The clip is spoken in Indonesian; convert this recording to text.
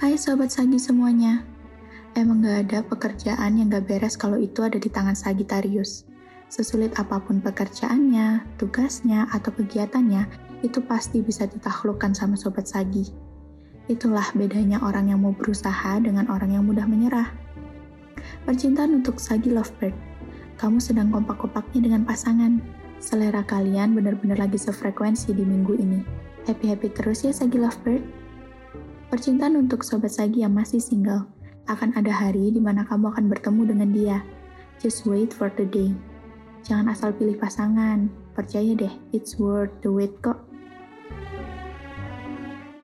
Hai Sobat Sagi semuanya. Emang gak ada pekerjaan yang gak beres kalau itu ada di tangan Sagitarius. Sesulit apa pun pekerjaannya, tugasnya, atau kegiatannya, itu pasti bisa ditaklukkan sama Sobat Sagi. Itulah bedanya orang yang mau berusaha dengan orang yang mudah menyerah. Percintaan untuk Sagi Lovebird. Kamu sedang kompak-kompaknya dengan pasangan. Selera kalian benar-benar lagi sefrekuensi di minggu ini. Happy-happy terus ya Sagi Lovebird. Percintaan untuk Sobat Sagi yang masih single. Akan ada hari di mana kamu akan bertemu dengan dia. Just wait for the day. Jangan asal pilih pasangan. Percaya deh, it's worth the wait kok.